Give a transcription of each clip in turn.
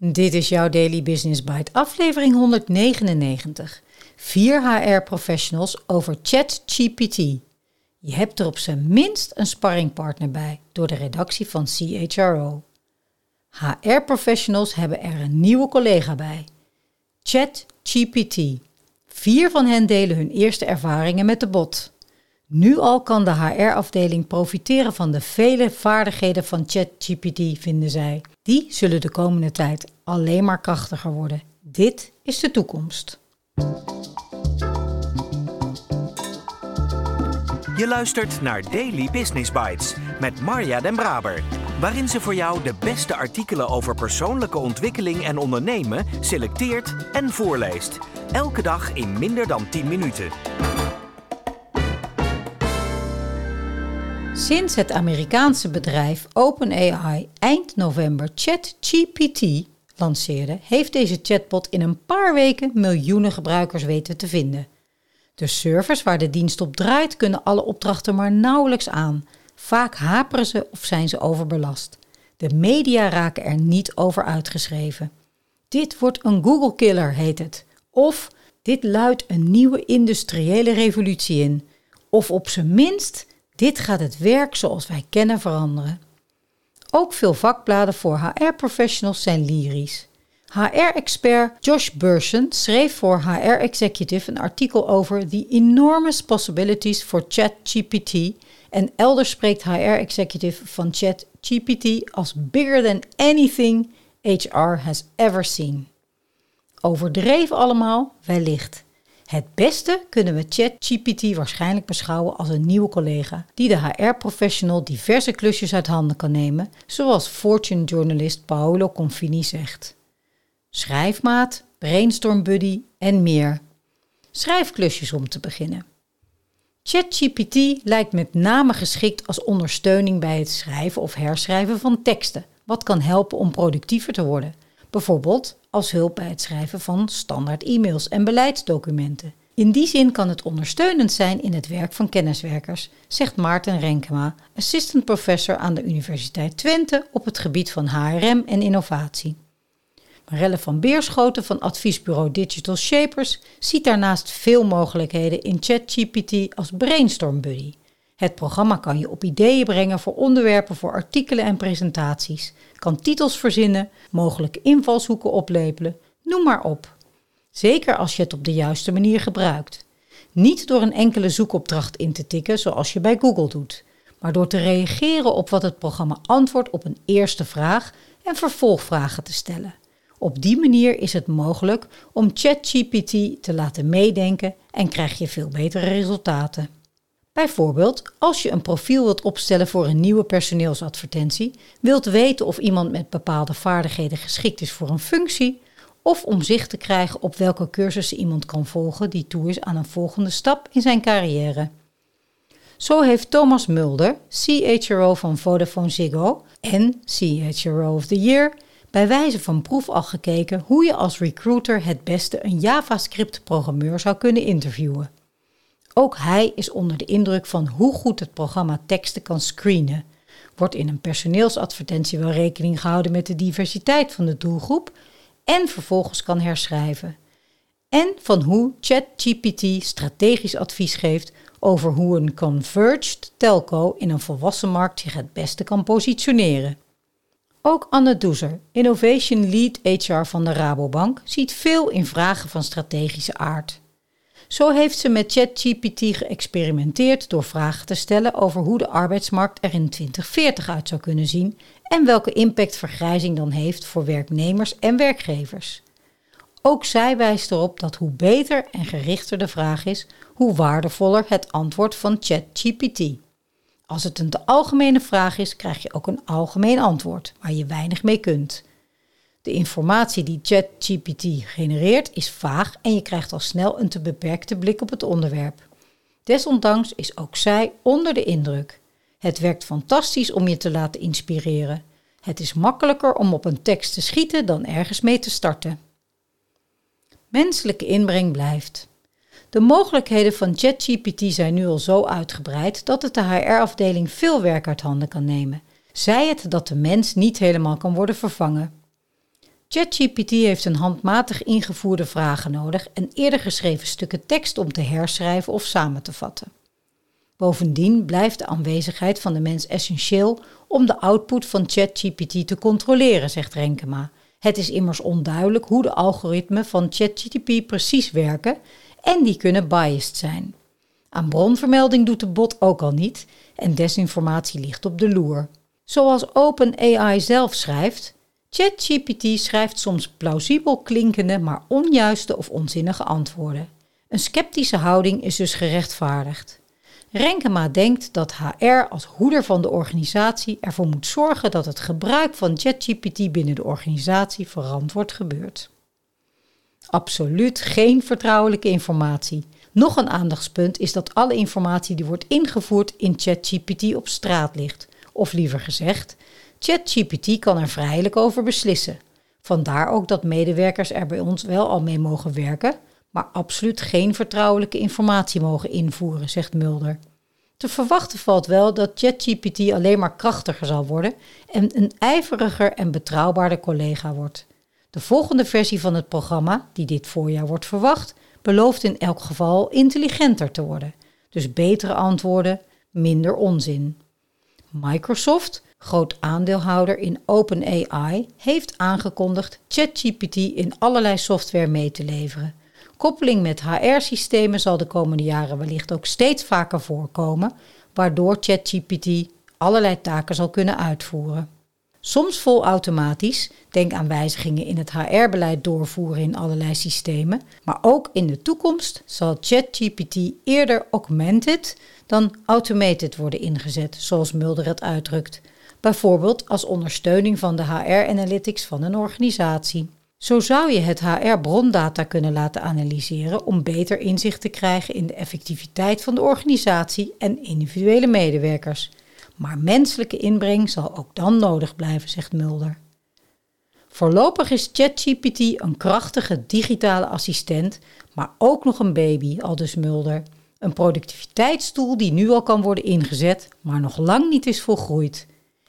Dit is jouw Daily Business Bite, aflevering 199. Vier HR-professionals over ChatGPT. Je hebt er op zijn minst een sparringpartner bij door de redactie van CHRO. HR-professionals hebben er een nieuwe collega bij. ChatGPT. Vier van hen delen hun eerste ervaringen met de bot. Nu al kan de HR-afdeling profiteren van de vele vaardigheden van ChatGPT, vinden zij. Die zullen de komende tijd alleen maar krachtiger worden. Dit is de toekomst. Je luistert naar Daily Business Bites met Marja Den Braber, waarin ze voor jou de beste artikelen over persoonlijke ontwikkeling en ondernemen selecteert en voorleest. Elke dag in minder dan 10 minuten. Sinds het Amerikaanse bedrijf OpenAI eind november ChatGPT lanceerde, heeft deze chatbot in een paar weken miljoenen gebruikers weten te vinden. De servers waar de dienst op draait kunnen alle opdrachten maar nauwelijks aan. Vaak haperen ze of zijn ze overbelast. De media raken er niet over uitgeschreven. Dit wordt een Google-killer, heet het. Of dit luidt een nieuwe industriële revolutie in. Of op zijn minst dit gaat het werk zoals wij kennen veranderen. Ook veel vakbladen voor HR-professionals zijn lyrisch. HR-expert Josh Burson schreef voor HR Executive een artikel over The Enormous Possibilities for ChatGPT en elders spreekt HR Executive van ChatGPT als bigger than anything HR has ever seen. Overdreven allemaal? Wellicht. Het beste kunnen we ChatGPT waarschijnlijk beschouwen als een nieuwe collega die de HR-professional diverse klusjes uit handen kan nemen, zoals Fortune-journalist Paolo Confini zegt. Schrijfmaat, brainstorm buddy en meer. Schrijfklusjes om te beginnen. ChatGPT lijkt met name geschikt als ondersteuning bij het schrijven of herschrijven van teksten, wat kan helpen om productiever te worden. Bijvoorbeeld als hulp bij het schrijven van standaard e-mails en beleidsdocumenten. In die zin kan het ondersteunend zijn in het werk van kenniswerkers, zegt Maarten Renkema, assistant professor aan de Universiteit Twente op het gebied van HRM en innovatie. Marelle van Beerschoten van adviesbureau Digital Shapers ziet daarnaast veel mogelijkheden in ChatGPT als brainstorm buddy. Het programma kan je op ideeën brengen voor onderwerpen voor artikelen en presentaties, kan titels verzinnen, mogelijke invalshoeken oplepelen, noem maar op. Zeker als je het op de juiste manier gebruikt. Niet door een enkele zoekopdracht in te tikken zoals je bij Google doet, maar door te reageren op wat het programma antwoordt op een eerste vraag en vervolgvragen te stellen. Op die manier is het mogelijk om ChatGPT te laten meedenken en krijg je veel betere resultaten. Bijvoorbeeld, als je een profiel wilt opstellen voor een nieuwe personeelsadvertentie, wilt weten of iemand met bepaalde vaardigheden geschikt is voor een functie, of om zicht te krijgen op welke cursussen iemand kan volgen die toe is aan een volgende stap in zijn carrière. Zo heeft Thomas Mulder, CHRO van Vodafone Ziggo en CHRO of the Year, bij wijze van proef al gekeken hoe je als recruiter het beste een JavaScript-programmeur zou kunnen interviewen. Ook hij is onder de indruk van hoe goed het programma teksten kan screenen. Wordt in een personeelsadvertentie wel rekening gehouden met de diversiteit van de doelgroep en vervolgens kan herschrijven. En van hoe ChatGPT strategisch advies geeft over hoe een converged telco in een volwassen markt zich het beste kan positioneren. Ook Anne Doezer, Innovation Lead HR van de Rabobank, ziet veel in vragen van strategische aard. Zo heeft ze met ChatGPT geëxperimenteerd door vragen te stellen over hoe de arbeidsmarkt er in 2040 uit zou kunnen zien en welke impact vergrijzing dan heeft voor werknemers en werkgevers. Ook zij wijst erop dat hoe beter en gerichter de vraag is, hoe waardevoller het antwoord van ChatGPT. Als het een te algemene vraag is, krijg je ook een algemeen antwoord waar je weinig mee kunt. De informatie die ChatGPT genereert is vaag en je krijgt al snel een te beperkte blik op het onderwerp. Desondanks is ook zij onder de indruk. Het werkt fantastisch om je te laten inspireren. Het is makkelijker om op een tekst te schieten dan ergens mee te starten. Menselijke inbreng blijft. De mogelijkheden van ChatGPT zijn nu al zo uitgebreid dat het de HR-afdeling veel werk uit handen kan nemen. Zij het dat de mens niet helemaal kan worden vervangen. ChatGPT heeft een handmatig ingevoerde vragen nodig en eerder geschreven stukken tekst om te herschrijven of samen te vatten. Bovendien blijft de aanwezigheid van de mens essentieel om de output van ChatGPT te controleren, zegt Renkema. Het is immers onduidelijk hoe de algoritmen van ChatGPT precies werken en die kunnen biased zijn. Aan bronvermelding doet de bot ook al niet en desinformatie ligt op de loer. Zoals OpenAI zelf schrijft, ChatGPT schrijft soms plausibel klinkende, maar onjuiste of onzinnige antwoorden. Een sceptische houding is dus gerechtvaardigd. Renkema denkt dat HR als hoeder van de organisatie ervoor moet zorgen dat het gebruik van ChatGPT binnen de organisatie verantwoord gebeurt. Absoluut geen vertrouwelijke informatie. Nog een aandachtspunt is dat alle informatie die wordt ingevoerd in ChatGPT op straat ligt. Of liever gezegd, ChatGPT kan er vrijelijk over beslissen. Vandaar ook dat medewerkers er bij ons wel al mee mogen werken, maar absoluut geen vertrouwelijke informatie mogen invoeren, zegt Mulder. Te verwachten valt wel dat ChatGPT alleen maar krachtiger zal worden en een ijveriger en betrouwbaarder collega wordt. De volgende versie van het programma, die dit voorjaar wordt verwacht, belooft in elk geval intelligenter te worden. Dus betere antwoorden, minder onzin. Microsoft, groot aandeelhouder in OpenAI, heeft aangekondigd ChatGPT in allerlei software mee te leveren. Koppeling met HR-systemen zal de komende jaren wellicht ook steeds vaker voorkomen, waardoor ChatGPT allerlei taken zal kunnen uitvoeren. Soms volautomatisch, denk aan wijzigingen in het HR-beleid doorvoeren in allerlei systemen, maar ook in de toekomst zal ChatGPT eerder augmented dan automated worden ingezet, zoals Mulder het uitdrukt. Bijvoorbeeld als ondersteuning van de HR-analytics van een organisatie. Zo zou je het HR-brondata kunnen laten analyseren om beter inzicht te krijgen in de effectiviteit van de organisatie en individuele medewerkers. Maar menselijke inbreng zal ook dan nodig blijven, zegt Mulder. Voorlopig is ChatGPT een krachtige digitale assistent, maar ook nog een baby, aldus Mulder. Een productiviteitstoel die nu al kan worden ingezet, maar nog lang niet is volgroeid.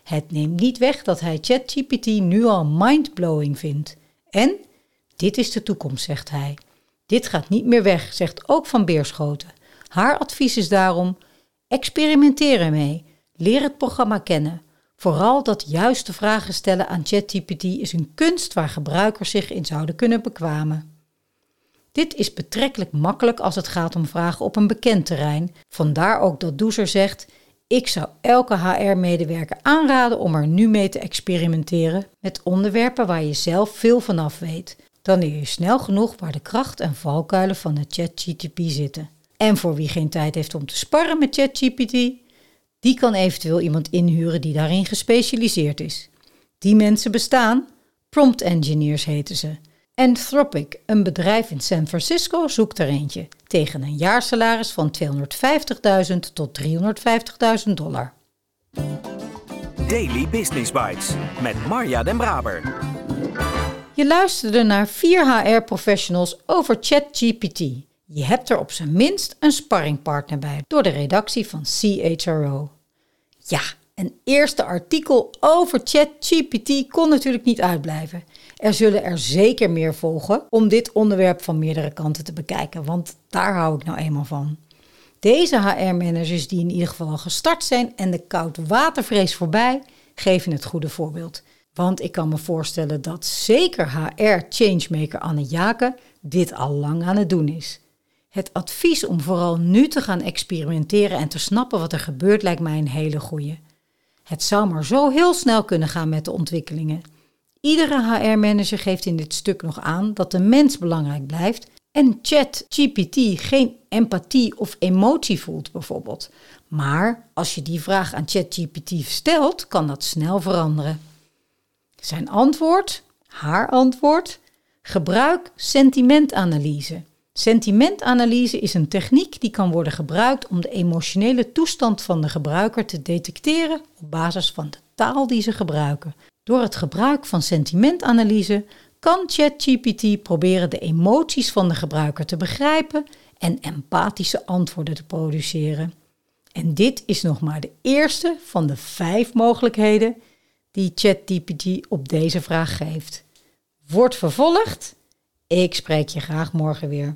Het neemt niet weg dat hij ChatGPT nu al mindblowing vindt. En dit is de toekomst, zegt hij. Dit gaat niet meer weg, zegt ook Van Beerschoten. Haar advies is daarom: experimenteer ermee. Leer het programma kennen. Vooral dat juiste vragen stellen aan ChatGPT is een kunst waar gebruikers zich in zouden kunnen bekwamen. Dit is betrekkelijk makkelijk als het gaat om vragen op een bekend terrein. Vandaar ook dat Doezer zegt: Ik zou elke HR-medewerker aanraden om er nu mee te experimenteren met onderwerpen waar je zelf veel vanaf weet. Dan leer je snel genoeg waar de kracht en valkuilen van de ChatGPT zitten. En voor wie geen tijd heeft om te sparren met ChatGPT, die kan eventueel iemand inhuren die daarin gespecialiseerd is. Die mensen bestaan, prompt engineers heten ze. Anthropic, een bedrijf in San Francisco, zoekt er eentje tegen een jaarsalaris van 250.000 tot 350.000 dollar. Daily Business Bites met Marja Den Braber. Je luisterde naar vier HR-professionals over ChatGPT. Je hebt er op zijn minst een sparringpartner bij door de redactie van CHRO. Ja, een eerste artikel over ChatGPT kon natuurlijk niet uitblijven. Er zullen er zeker meer volgen om dit onderwerp van meerdere kanten te bekijken, want daar hou ik nou eenmaal van. Deze HR-managers die in ieder geval al gestart zijn en de koudwatervrees voorbij, geven het goede voorbeeld. Want ik kan me voorstellen dat zeker HR-changemaker Anne Jake dit al lang aan het doen is. Het advies om vooral nu te gaan experimenteren en te snappen wat er gebeurt lijkt mij een hele goede. Het zou maar zo heel snel kunnen gaan met de ontwikkelingen. Iedere HR-manager geeft in dit stuk nog aan dat de mens belangrijk blijft en ChatGPT geen empathie of emotie voelt bijvoorbeeld. Maar als je die vraag aan ChatGPT stelt, kan dat snel veranderen. Zijn antwoord, haar antwoord, gebruik sentimentanalyse. Sentimentanalyse is een techniek die kan worden gebruikt om de emotionele toestand van de gebruiker te detecteren op basis van de taal die ze gebruiken. Door het gebruik van sentimentanalyse kan ChatGPT proberen de emoties van de gebruiker te begrijpen en empathische antwoorden te produceren. En dit is nog maar de eerste van de vijf mogelijkheden die ChatGPT op deze vraag geeft. wordt vervolgd. Ik spreek je graag morgen weer.